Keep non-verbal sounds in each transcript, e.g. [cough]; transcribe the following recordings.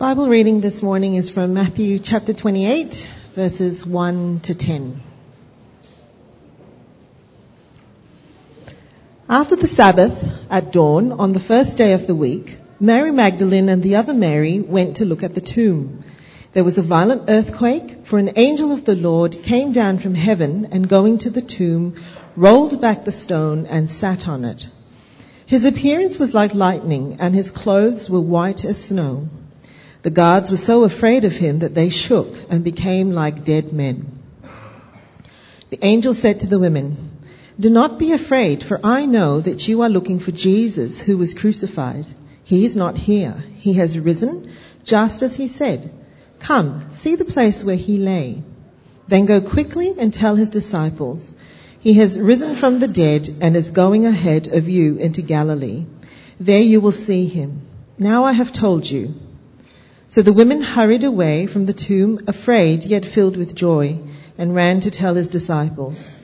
Bible reading this morning is from Matthew chapter 28, verses 1 to 10. After the Sabbath, at dawn, on the first day of the week, Mary Magdalene and the other Mary went to look at the tomb. There was a violent earthquake, for an angel of the Lord came down from heaven and going to the tomb, rolled back the stone and sat on it. His appearance was like lightning, and his clothes were white as snow. The guards were so afraid of him that they shook and became like dead men. The angel said to the women, Do not be afraid, for I know that you are looking for Jesus who was crucified. He is not here. He has risen, just as he said. Come, see the place where he lay. Then go quickly and tell his disciples, He has risen from the dead and is going ahead of you into Galilee. There you will see him. Now I have told you. So the women hurried away from the tomb, afraid yet filled with joy, and ran to tell his disciples.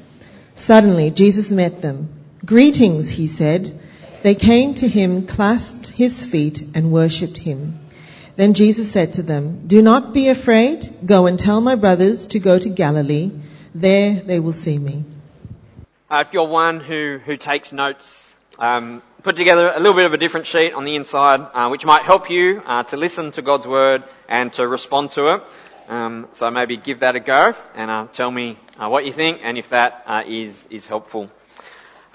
Suddenly Jesus met them. Greetings, he said. They came to him, clasped his feet, and worshipped him. Then Jesus said to them, Do not be afraid. Go and tell my brothers to go to Galilee. There they will see me. Uh, if you're one who, who takes notes, um, put together a little bit of a different sheet on the inside, uh, which might help you uh, to listen to God's word and to respond to it. Um, so maybe give that a go and uh, tell me uh, what you think and if that uh, is is helpful.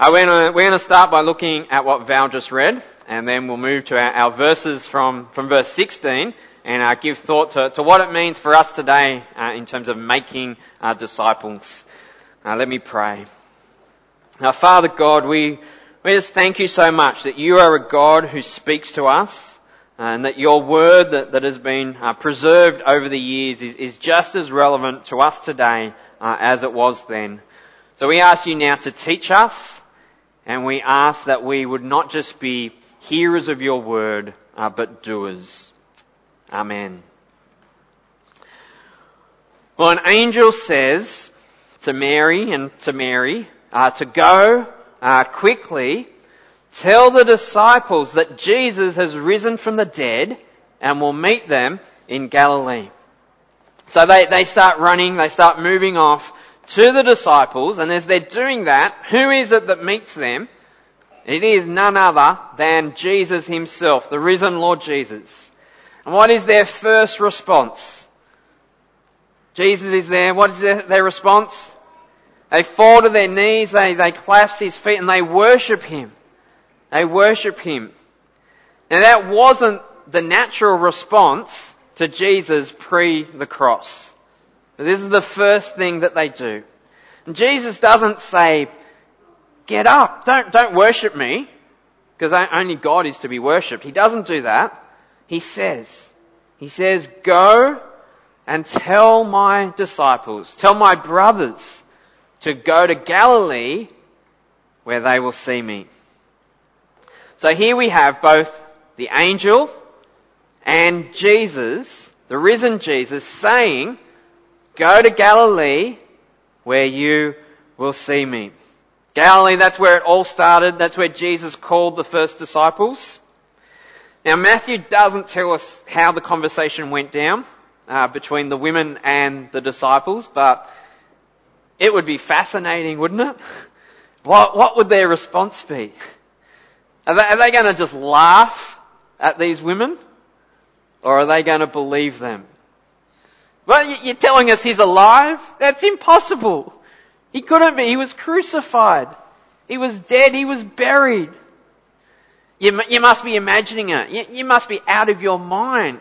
Uh, we're going we're to start by looking at what Val just read, and then we'll move to our, our verses from from verse 16 and give thought to, to, what it means for us today in terms of making disciples. let me pray. Now, Father God, we we just thank you so much that you are a God who speaks to us and that your word that, that has been uh, preserved over the years is, is, just as relevant to us today uh, as it was then. So we ask you now to teach us and we ask that we would not just be hearers of your word, uh, but doers. Amen. Well, an angel says to Mary and to Mary uh, to go uh, quickly, tell the disciples that Jesus has risen from the dead and will meet them in Galilee. So they, they start running, they start moving off to the disciples, and as they're doing that, who is it that meets them? It is none other than Jesus himself, the risen Lord Jesus. And what is their first response? Jesus is there. What is their, their response? They fall to their knees, they, they clasp his feet and they worship him. They worship him. Now that wasn't the natural response to Jesus pre the cross. This is the first thing that they do. And Jesus doesn't say, get up, don't, don't worship me, because only God is to be worshipped. He doesn't do that. He says, he says, go and tell my disciples, tell my brothers, to go to Galilee where they will see me. So here we have both the angel and Jesus, the risen Jesus, saying, go to Galilee where you will see me. Galilee, that's where it all started. That's where Jesus called the first disciples. Now Matthew doesn't tell us how the conversation went down uh, between the women and the disciples, but it would be fascinating, wouldn't it? What, what would their response be? Are they, they going to just laugh at these women? Or are they going to believe them? Well, you're telling us he's alive? That's impossible. He couldn't be. He was crucified. He was dead. He was buried. You, you must be imagining it. You, you must be out of your mind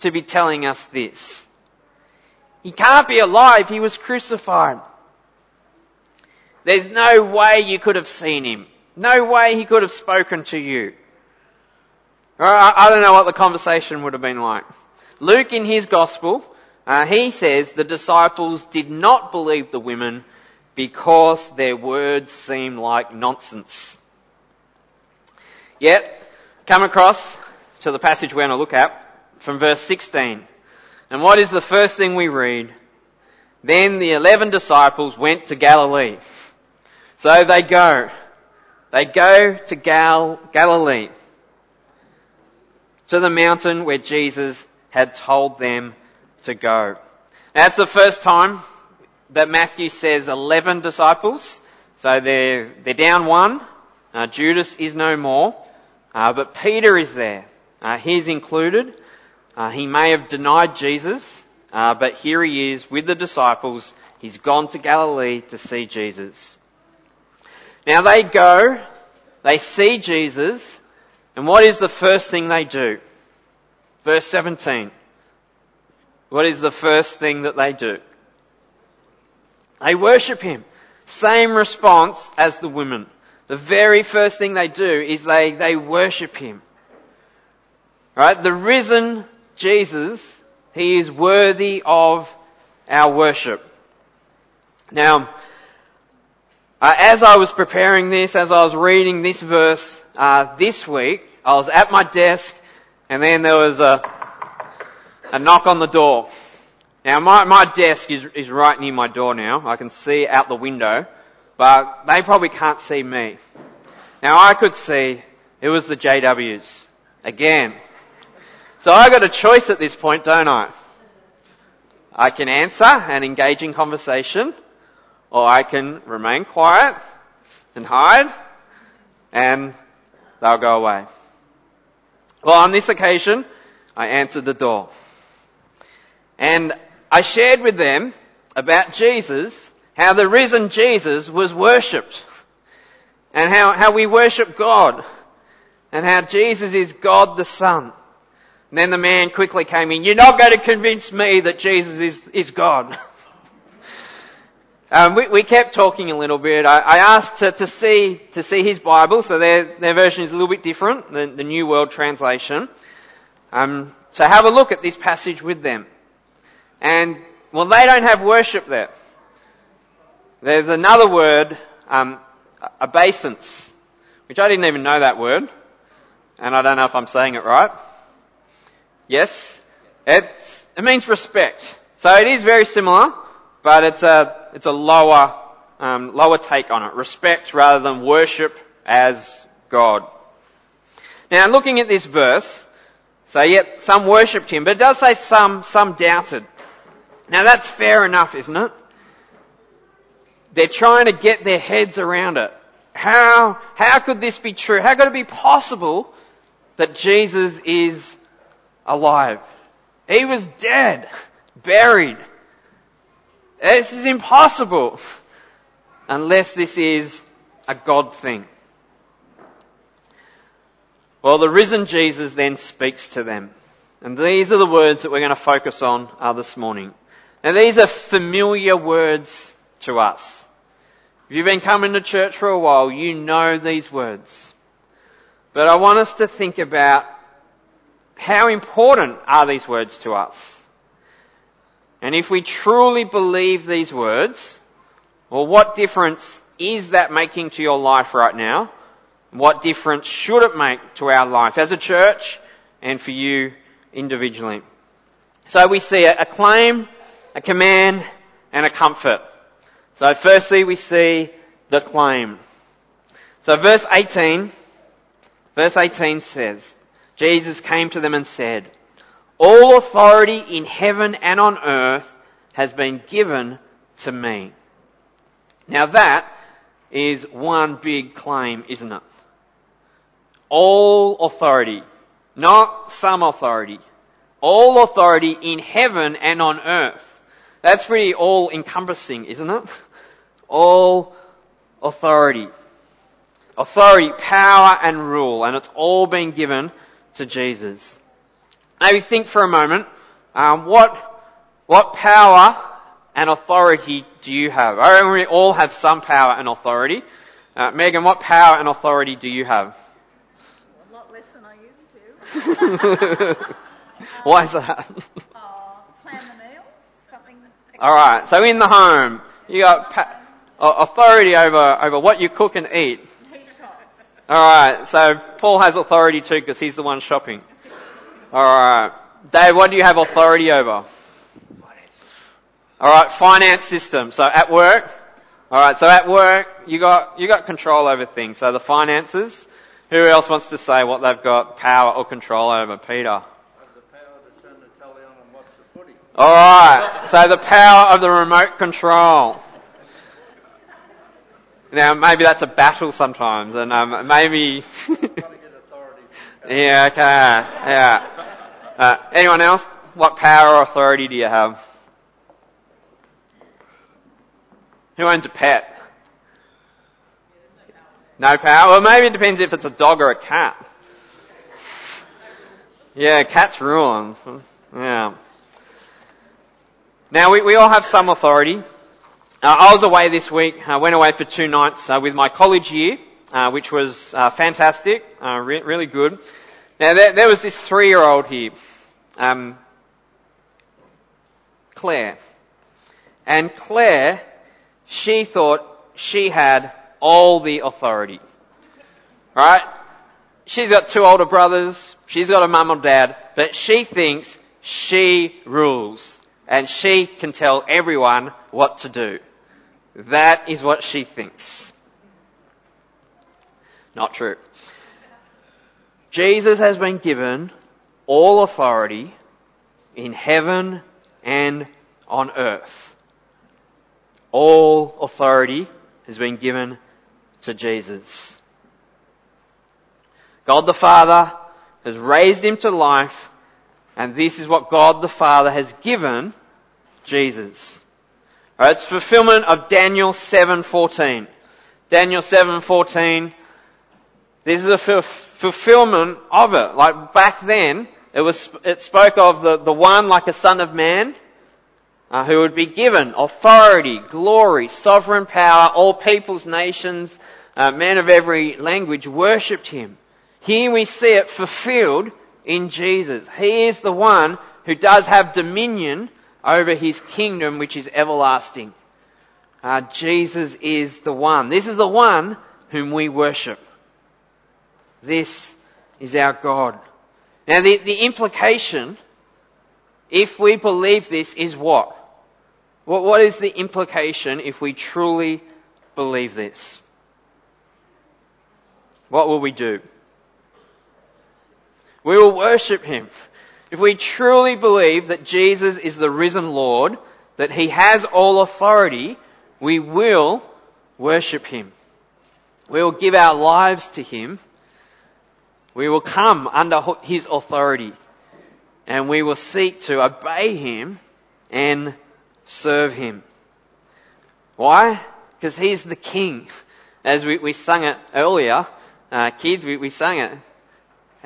to be telling us this. He can't be alive. He was crucified. There's no way you could have seen him. No way he could have spoken to you. I don't know what the conversation would have been like. Luke in his gospel, uh, he says the disciples did not believe the women because their words seemed like nonsense. Yet, come across to the passage we're going to look at from verse 16. And what is the first thing we read? Then the eleven disciples went to Galilee. So they go. They go to Gal- Galilee. To the mountain where Jesus had told them to go. That's the first time that Matthew says 11 disciples. So they're, they're down one. Uh, Judas is no more. Uh, but Peter is there. Uh, he's included. Uh, he may have denied Jesus, uh, but here he is with the disciples. He's gone to Galilee to see Jesus. Now they go, they see Jesus, and what is the first thing they do? Verse 17. What is the first thing that they do? They worship Him. Same response as the women. The very first thing they do is they, they worship Him. Right? The risen Jesus, He is worthy of our worship. Now, uh, as I was preparing this, as I was reading this verse uh, this week, I was at my desk, and then there was a a knock on the door. Now my my desk is is right near my door now. I can see out the window, but they probably can't see me. Now I could see it was the JWs again. So I got a choice at this point, don't I? I can answer and engage in conversation, or I can remain quiet and hide, and they'll go away. Well, on this occasion, I answered the door. And I shared with them about Jesus, how the risen Jesus was worshipped, and how, how we worship God, and how Jesus is God the Son. And then the man quickly came in, you're not going to convince me that Jesus is, is God. [laughs] Um, we, we, kept talking a little bit. I, I asked to, to, see to see his Bible, so their their version is a little bit different than the New World Translation. Um, so have a look at this passage with them. And well, they don't have worship there. There's another word, um, obeisance, which I didn't even know that word, and I don't know if I'm saying it right. Yes, it's, it means respect. So it is very similar, but it's a it's a lower, um, lower take on it. Respect rather than worship as God. Now looking at this verse, so yet some worshipped him, but it does say some, some doubted. Now that's fair enough, isn't it? They're trying to get their heads around it. How, how could this be true? How could it be possible that Jesus is alive? He was dead, buried. This is impossible unless this is a God thing. Well, the risen Jesus then speaks to them. And these are the words that we're going to focus on uh, this morning. Now these are familiar words to us. If you've been coming to church for a while, you know these words. But I want us to think about how important are these words to us? And if we truly believe these words, well, what difference is that making to your life right now? What difference should it make to our life as a church and for you individually? So we see a claim, a command, and a comfort. So firstly we see the claim. So verse 18, verse 18 says, Jesus came to them and said, all authority in heaven and on earth has been given to me. Now that is one big claim, isn't it? All authority. Not some authority. All authority in heaven and on earth. That's pretty all encompassing, isn't it? All authority. Authority, power and rule, and it's all been given to Jesus. Maybe think for a moment, um, what, what power and authority do you have? I reckon we all have some power and authority. Uh, Megan, what power and authority do you have? A lot less than I used to. [laughs] Why is that? Uh, plan the meals, something. Alright, so in the home, you got pa- authority over, over what you cook and eat. Alright, so Paul has authority too because he's the one shopping. Alright. Dave, what do you have authority over? Alright, finance system. So at work, alright, so at work, you got, you got control over things. So the finances, who else wants to say what they've got power or control over? Peter. Alright, so the power of the remote control. Now maybe that's a battle sometimes and um, maybe, [laughs] yeah, okay, yeah. Uh, anyone else? What power or authority do you have? Who owns a pet? No power? Well maybe it depends if it's a dog or a cat. Yeah, cats rule. Yeah. Now we, we all have some authority. Uh, I was away this week. I went away for two nights uh, with my college year, uh, which was uh, fantastic, uh, re- really good. Now there, there was this three-year-old here, um, Claire, and Claire, she thought she had all the authority, right? She's got two older brothers, she's got a mum and dad, but she thinks she rules and she can tell everyone what to do. That is what she thinks. Not true. Jesus has been given all authority in heaven and on earth. All authority has been given to Jesus. God the Father has raised him to life and this is what God the Father has given Jesus. Alright, it's fulfillment of Daniel 7:14. Daniel 7:14. This is a fulfillment of it. Like back then, it was it spoke of the, the one like a son of man uh, who would be given authority, glory, sovereign power. All peoples, nations, uh, men of every language worshipped him. Here we see it fulfilled in Jesus. He is the one who does have dominion over his kingdom which is everlasting. Uh, Jesus is the one. This is the one whom we worship. This is our God. Now the, the implication, if we believe this, is what? what? What is the implication if we truly believe this? What will we do? We will worship Him. If we truly believe that Jesus is the risen Lord, that He has all authority, we will worship Him. We will give our lives to Him. We will come under His authority. And we will seek to obey Him and serve Him. Why? Because He's the King. As we, we sung it earlier, uh, kids, we, we sang it.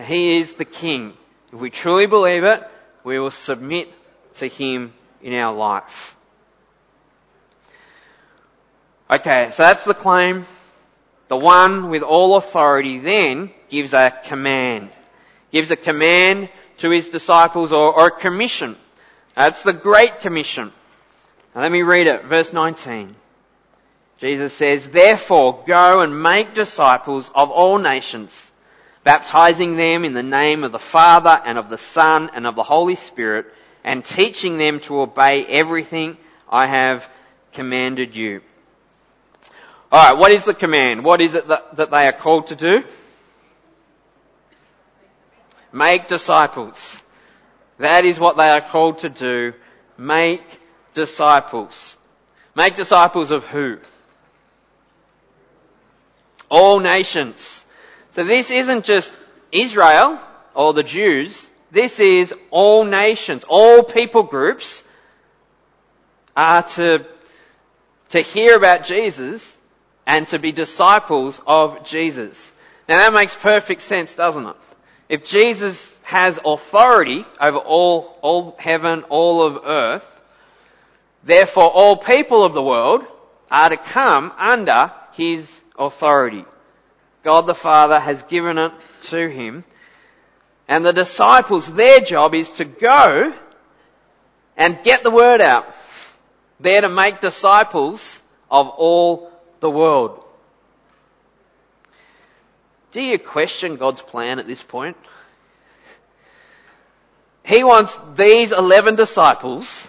He is the King. If we truly believe it, we will submit to Him in our life. Okay, so that's the claim. The one with all authority then gives a command. Gives a command to his disciples or, or a commission. That's the Great Commission. Now let me read it, verse 19. Jesus says, Therefore go and make disciples of all nations, baptizing them in the name of the Father and of the Son and of the Holy Spirit, and teaching them to obey everything I have commanded you. Alright, what is the command? What is it that, that they are called to do? Make disciples. That is what they are called to do. Make disciples. Make disciples of who? All nations. So this isn't just Israel or the Jews. This is all nations, all people groups are to, to hear about Jesus and to be disciples of Jesus. Now that makes perfect sense, doesn't it? If Jesus has authority over all, all heaven, all of earth, therefore all people of the world are to come under his authority. God the Father has given it to him. And the disciples, their job is to go and get the word out. They're to make disciples of all the world. Do you question God's plan at this point? He wants these 11 disciples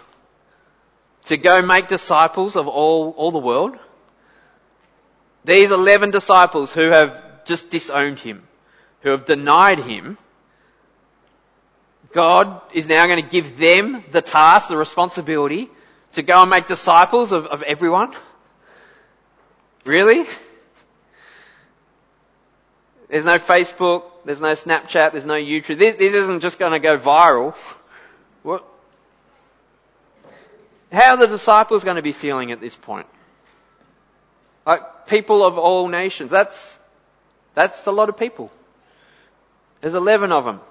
to go make disciples of all, all the world. These 11 disciples who have just disowned him, who have denied him, God is now going to give them the task, the responsibility to go and make disciples of, of everyone? Really? There's no Facebook, there's no Snapchat, there's no YouTube. This, this isn't just going to go viral. What? How are the disciples going to be feeling at this point? Like people of all nations. That's, that's a lot of people. There's 11 of them.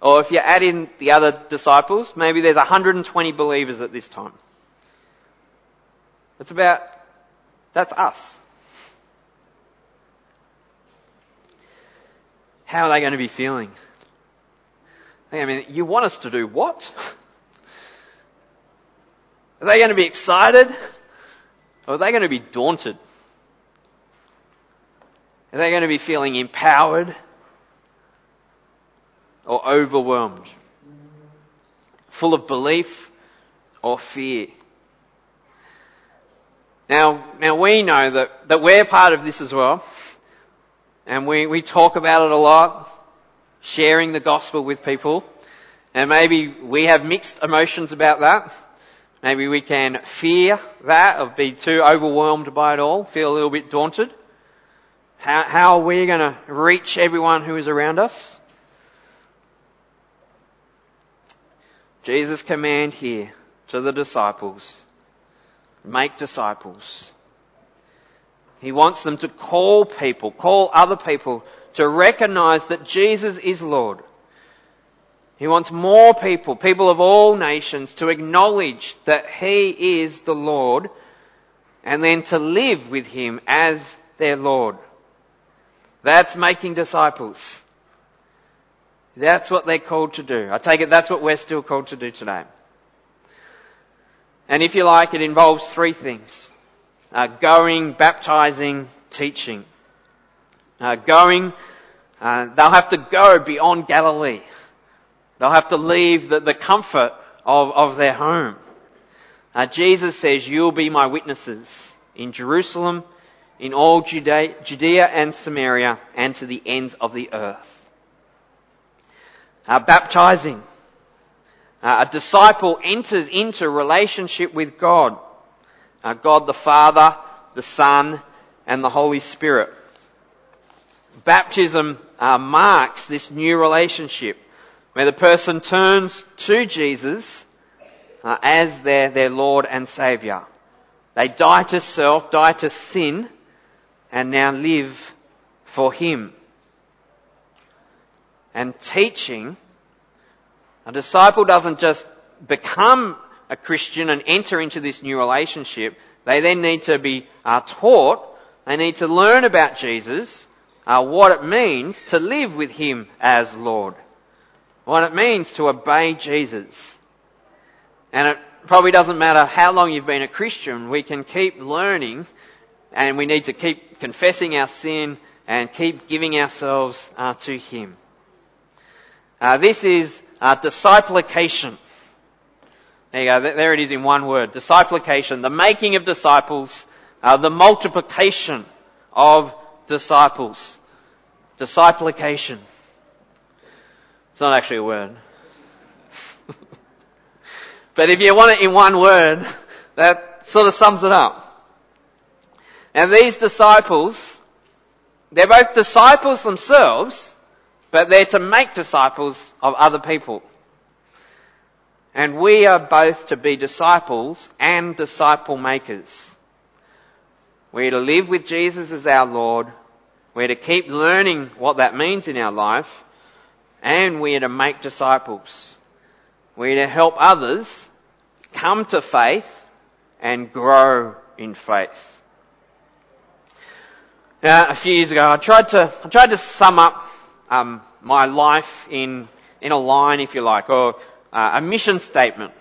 Or if you add in the other disciples, maybe there's 120 believers at this time. That's about, that's us. How are they going to be feeling? I mean, you want us to do what? Are they going to be excited? Or are they going to be daunted? Are they going to be feeling empowered? Or overwhelmed? Full of belief or fear? Now, now we know that, that we're part of this as well. And we, we talk about it a lot, sharing the gospel with people. And maybe we have mixed emotions about that. Maybe we can fear that or be too overwhelmed by it all, feel a little bit daunted. How, how are we going to reach everyone who is around us? Jesus' command here to the disciples, make disciples. He wants them to call people, call other people to recognize that Jesus is Lord. He wants more people, people of all nations, to acknowledge that He is the Lord and then to live with Him as their Lord. That's making disciples. That's what they're called to do. I take it that's what we're still called to do today. And if you like, it involves three things. Uh, going, baptizing, teaching. Uh, going, uh, they'll have to go beyond Galilee. They'll have to leave the, the comfort of, of their home. Uh, Jesus says, you'll be my witnesses in Jerusalem, in all Judea, Judea and Samaria, and to the ends of the earth. Uh, baptizing. Uh, a disciple enters into relationship with God. Uh, God the Father, the Son, and the Holy Spirit. Baptism uh, marks this new relationship where the person turns to Jesus uh, as their, their Lord and Saviour. They die to self, die to sin, and now live for Him. And teaching, a disciple doesn't just become a Christian and enter into this new relationship. They then need to be uh, taught, they need to learn about Jesus, uh, what it means to live with Him as Lord what it means to obey Jesus. And it probably doesn't matter how long you've been a Christian, we can keep learning and we need to keep confessing our sin and keep giving ourselves uh, to Him. Uh, this is uh, disciplication. There you go. There it is in one word. Disciplication. The making of disciples. Uh, the multiplication of disciples. Disciplication. It's not actually a word. [laughs] but if you want it in one word, that sort of sums it up. And these disciples, they're both disciples themselves, but they're to make disciples of other people. And we are both to be disciples and disciple makers. We're to live with Jesus as our Lord. We're to keep learning what that means in our life. And we are to make disciples. We are to help others come to faith and grow in faith. Now, a few years ago, I tried to I tried to sum up um, my life in in a line, if you like, or uh, a mission statement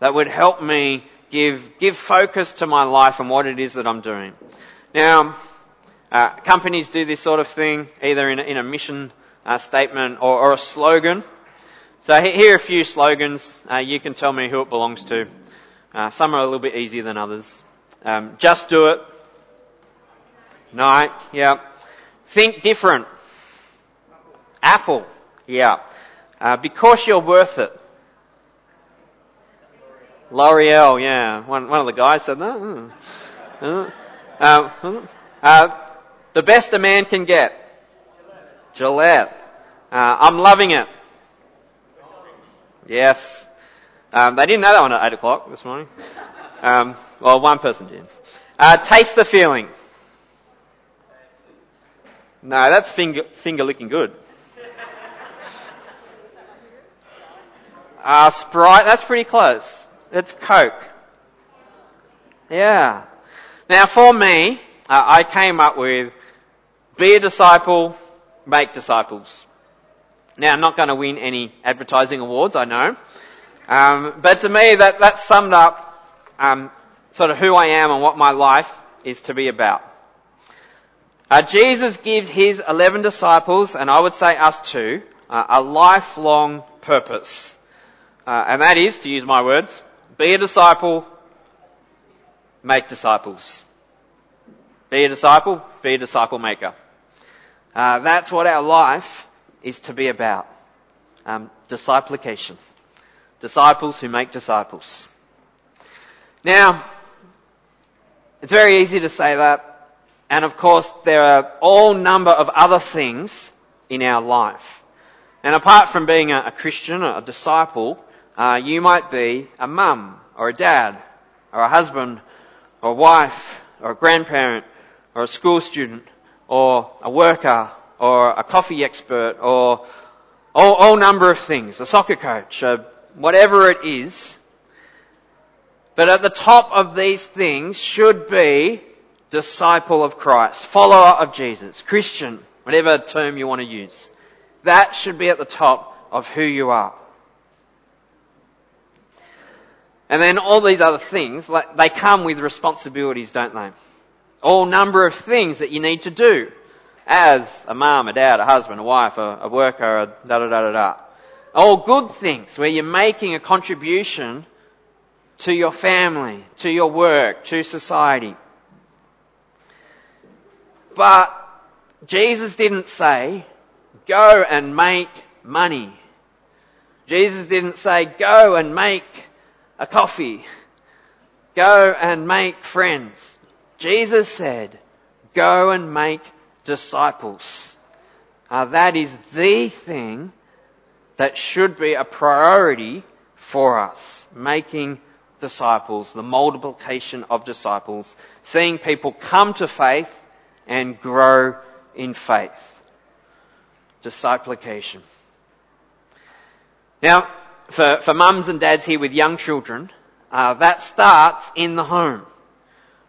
that would help me give give focus to my life and what it is that I'm doing. Now, uh, companies do this sort of thing either in a, in a mission uh, statement or, or, a slogan. So here are a few slogans. Uh, you can tell me who it belongs to. Uh, some are a little bit easier than others. Um, just do it. Nike, yeah. Think different. Apple, yeah. Uh, because you're worth it. L'Oreal, yeah. One, one of the guys said that. Hmm. Uh, uh, uh, the best a man can get. Gillette. Uh, I'm loving it. Yes. Um, they didn't know that one at 8 o'clock this morning. Um, well, one person did. Uh, taste the feeling. No, that's finger, finger licking good. Uh, Sprite, that's pretty close. It's Coke. Yeah. Now for me, uh, I came up with be a disciple, make disciples. Now I'm not going to win any advertising awards, I know. Um, but to me that, that summed up um, sort of who I am and what my life is to be about. Uh, Jesus gives his 11 disciples, and I would say us too, uh, a lifelong purpose. Uh, and that is, to use my words, be a disciple, make disciples. Be a disciple, be a disciple maker. Uh, that's what our life is to be about. Um, disciplication. Disciples who make disciples. Now, it's very easy to say that, and of course there are all number of other things in our life. And apart from being a, a Christian, a disciple, uh, you might be a mum, or a dad, or a husband, or a wife, or a grandparent, or a school student, or a worker, or a coffee expert, or all, all number of things, a soccer coach, uh, whatever it is. But at the top of these things should be disciple of Christ, follower of Jesus, Christian, whatever term you want to use. That should be at the top of who you are. And then all these other things, like, they come with responsibilities, don't they? All number of things that you need to do as a mum, a dad, a husband, a wife, a, a worker, a da da da da da. All good things where you're making a contribution to your family, to your work, to society. But Jesus didn't say, go and make money. Jesus didn't say, go and make a coffee. Go and make friends. Jesus said, go and make disciples. Uh, that is the thing that should be a priority for us. Making disciples, the multiplication of disciples, seeing people come to faith and grow in faith. Disciplication. Now, for, for mums and dads here with young children, uh, that starts in the home.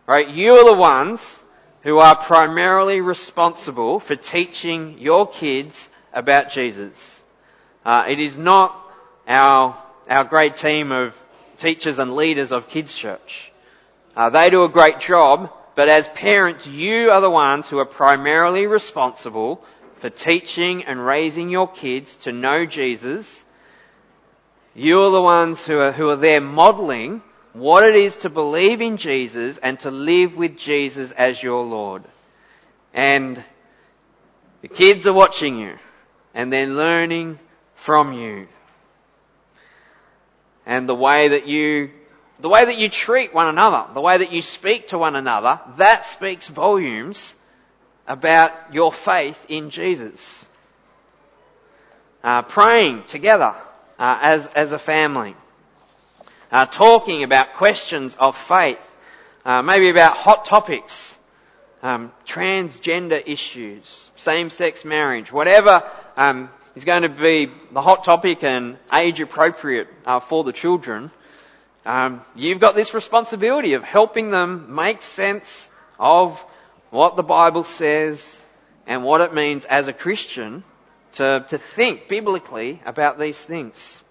Right? You are the ones who are primarily responsible for teaching your kids about Jesus. Uh, it is not our our great team of teachers and leaders of kids church. Uh, they do a great job, but as parents, you are the ones who are primarily responsible for teaching and raising your kids to know Jesus you're the ones who are, who are there modeling what it is to believe in Jesus and to live with Jesus as your Lord. And the kids are watching you and they're learning from you. And the way that you, the way that you treat one another, the way that you speak to one another, that speaks volumes about your faith in Jesus. Uh, praying together uh, as, as a family. Uh, talking about questions of faith, uh, maybe about hot topics, um, transgender issues, same-sex marriage, whatever um, is going to be the hot topic and age appropriate uh, for the children. Um, you've got this responsibility of helping them make sense of what the Bible says and what it means as a Christian to, to think biblically about these things.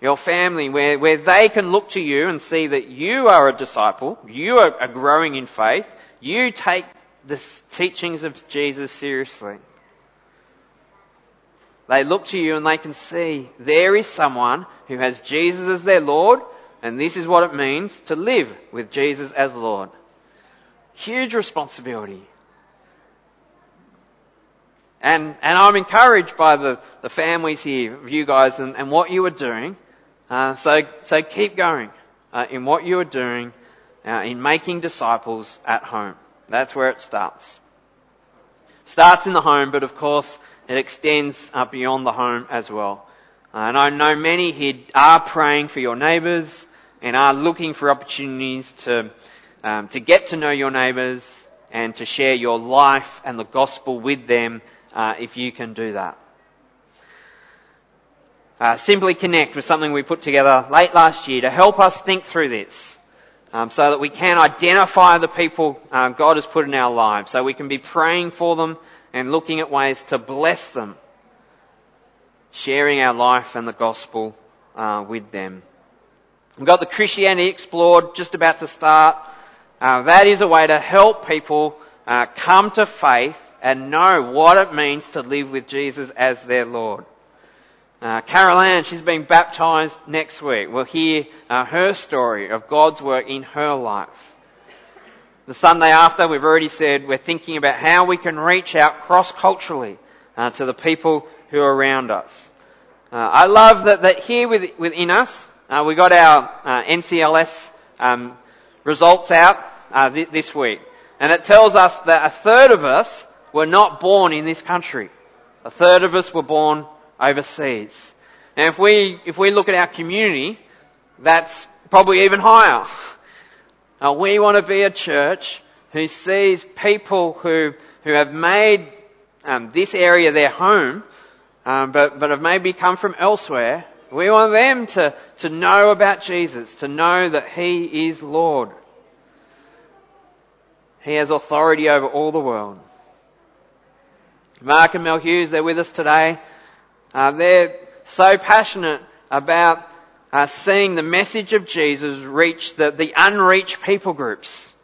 Your family, where, where they can look to you and see that you are a disciple, you are, are growing in faith, you take the teachings of Jesus seriously. They look to you and they can see there is someone who has Jesus as their Lord, and this is what it means to live with Jesus as Lord. Huge responsibility. And, and I'm encouraged by the, the families here, of you guys, and, and what you are doing. Uh, so, so keep going uh, in what you are doing uh, in making disciples at home. That's where it starts. Starts in the home, but of course it extends uh, beyond the home as well. Uh, and I know many here are praying for your neighbours and are looking for opportunities to um, to get to know your neighbours and to share your life and the gospel with them uh, if you can do that. Uh, Simply Connect was something we put together late last year to help us think through this. Um, so that we can identify the people uh, God has put in our lives, so we can be praying for them and looking at ways to bless them, sharing our life and the gospel uh, with them. We've got the Christianity Explored just about to start. Uh, that is a way to help people uh, come to faith and know what it means to live with Jesus as their Lord. Uh, Carol Ann, she's being baptized next week. We'll hear uh, her story of God's work in her life. The Sunday after, we've already said we're thinking about how we can reach out cross-culturally uh, to the people who are around us. Uh, I love that, that here with, within us, uh, we got our uh, NCLS um, results out th- this week, and it tells us that a third of us were not born in this country. A third of us were born overseas. And if we, if we look at our community, that's probably even higher. Now, we want to be a church who sees people who, who have made um, this area their home, um, but, but have maybe come from elsewhere. We want them to, to know about Jesus, to know that He is Lord. He has authority over all the world. Mark and Mel Hughes, they're with us today. Uh, they're so passionate about uh, seeing the message of Jesus reach the, the unreached people groups.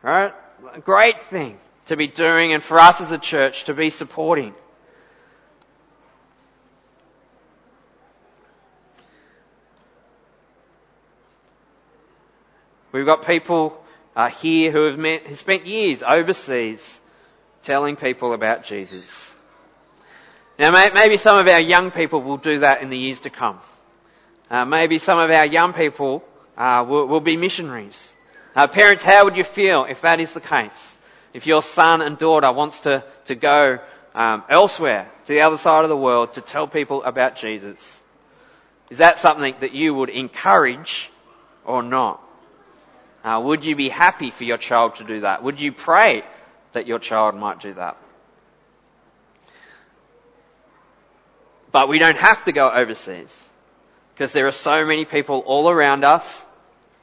Right? A great thing to be doing and for us as a church to be supporting. We've got people uh, here who have, met, who spent years overseas telling people about Jesus. Now, maybe some of our young people will do that in the years to come. Uh, maybe some of our young people uh, will, will, be missionaries. Uh, parents, how would you feel if that is the case? If your son and daughter wants to, to go um, elsewhere, to the other side of the world, to tell people about Jesus? Is that something that you would encourage or not? Uh, would you be happy for your child to do that? Would you pray that your child might do that? But we don't have to go overseas because there are so many people all around us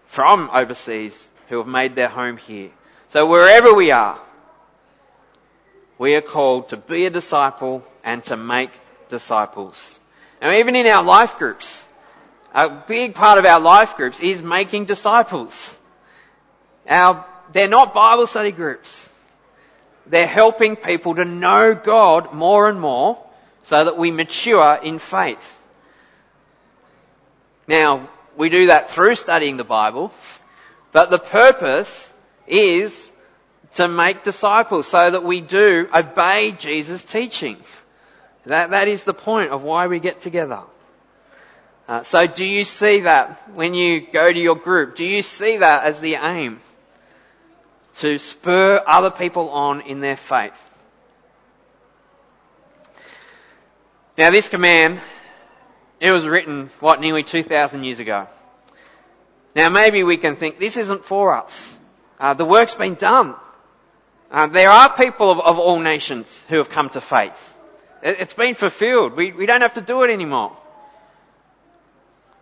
from overseas who have made their home here. So wherever we are, we are called to be a disciple and to make disciples. Now even in our life groups, a big part of our life groups is making disciples. Our, they're not Bible study groups. They're helping people to know God more and more so that we mature in faith. Now, we do that through studying the Bible, but the purpose is to make disciples so that we do obey Jesus' teaching. That, that is the point of why we get together. Uh, so do you see that when you go to your group? Do you see that as the aim? To spur other people on in their faith. Now this command, it was written, what, nearly 2,000 years ago. Now maybe we can think, this isn't for us. Uh, the work's been done. Uh, there are people of, of, all nations who have come to faith. It, has been fulfilled. We, we don't have to do it anymore.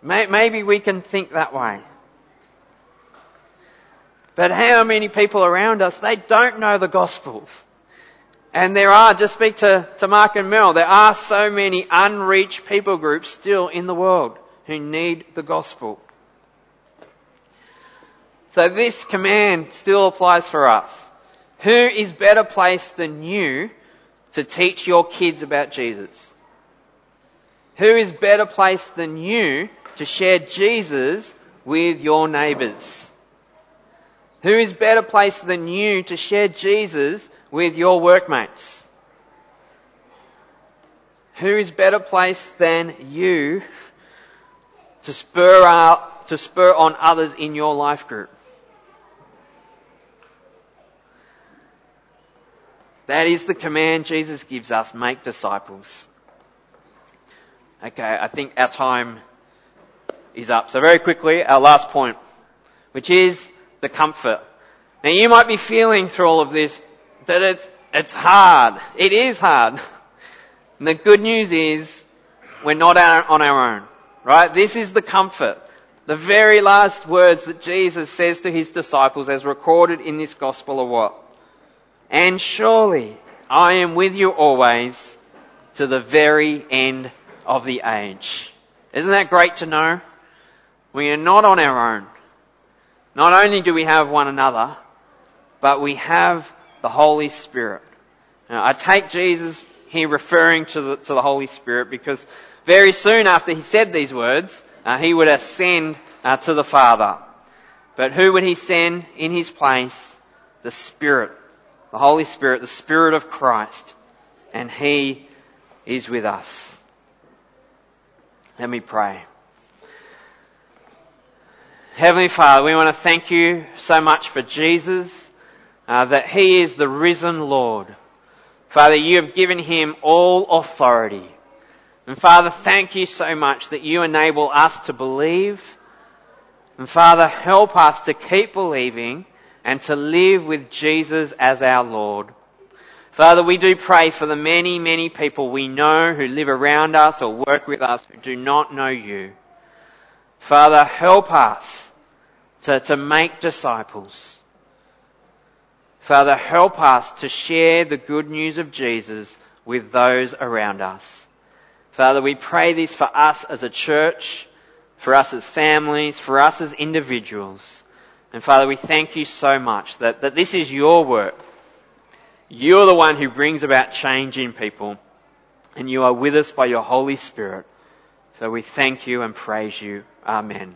May, maybe we can think that way. But how many people around us, they don't know the gospel. And there are, just speak to, to Mark and Mel, there are so many unreached people groups still in the world who need the gospel. So this command still applies for us. Who is better placed than you to teach your kids about Jesus? Who is better placed than you to share Jesus with your neighbours? Who is better placed than you to share Jesus with your workmates? who is better placed than you to spur out, to spur on others in your life group? That is the command Jesus gives us, make disciples. Okay, I think our time is up. So very quickly, our last point, which is the comfort. Now you might be feeling through all of this that it's, it's hard. It is hard. And the good news is we're not on our own, right? This is the comfort. The very last words that Jesus says to his disciples as recorded in this gospel are what? And surely I am with you always to the very end of the age. Isn't that great to know? We are not on our own. Not only do we have one another, but we have the Holy Spirit. Now, I take Jesus here referring to the, to the Holy Spirit because very soon after he said these words, uh, he would ascend uh, to the Father. But who would he send in his place? The Spirit. The Holy Spirit, the Spirit of Christ. And he is with us. Let me pray. Heavenly Father, we want to thank you so much for Jesus, uh, that He is the risen Lord. Father, you have given Him all authority. And Father, thank you so much that you enable us to believe. And Father, help us to keep believing and to live with Jesus as our Lord. Father, we do pray for the many, many people we know who live around us or work with us who do not know you. Father, help us to, to make disciples. Father, help us to share the good news of Jesus with those around us. Father, we pray this for us as a church, for us as families, for us as individuals. And Father, we thank you so much that, that this is your work. You're the one who brings about change in people. And you are with us by your Holy Spirit. So we thank you and praise you. Amen.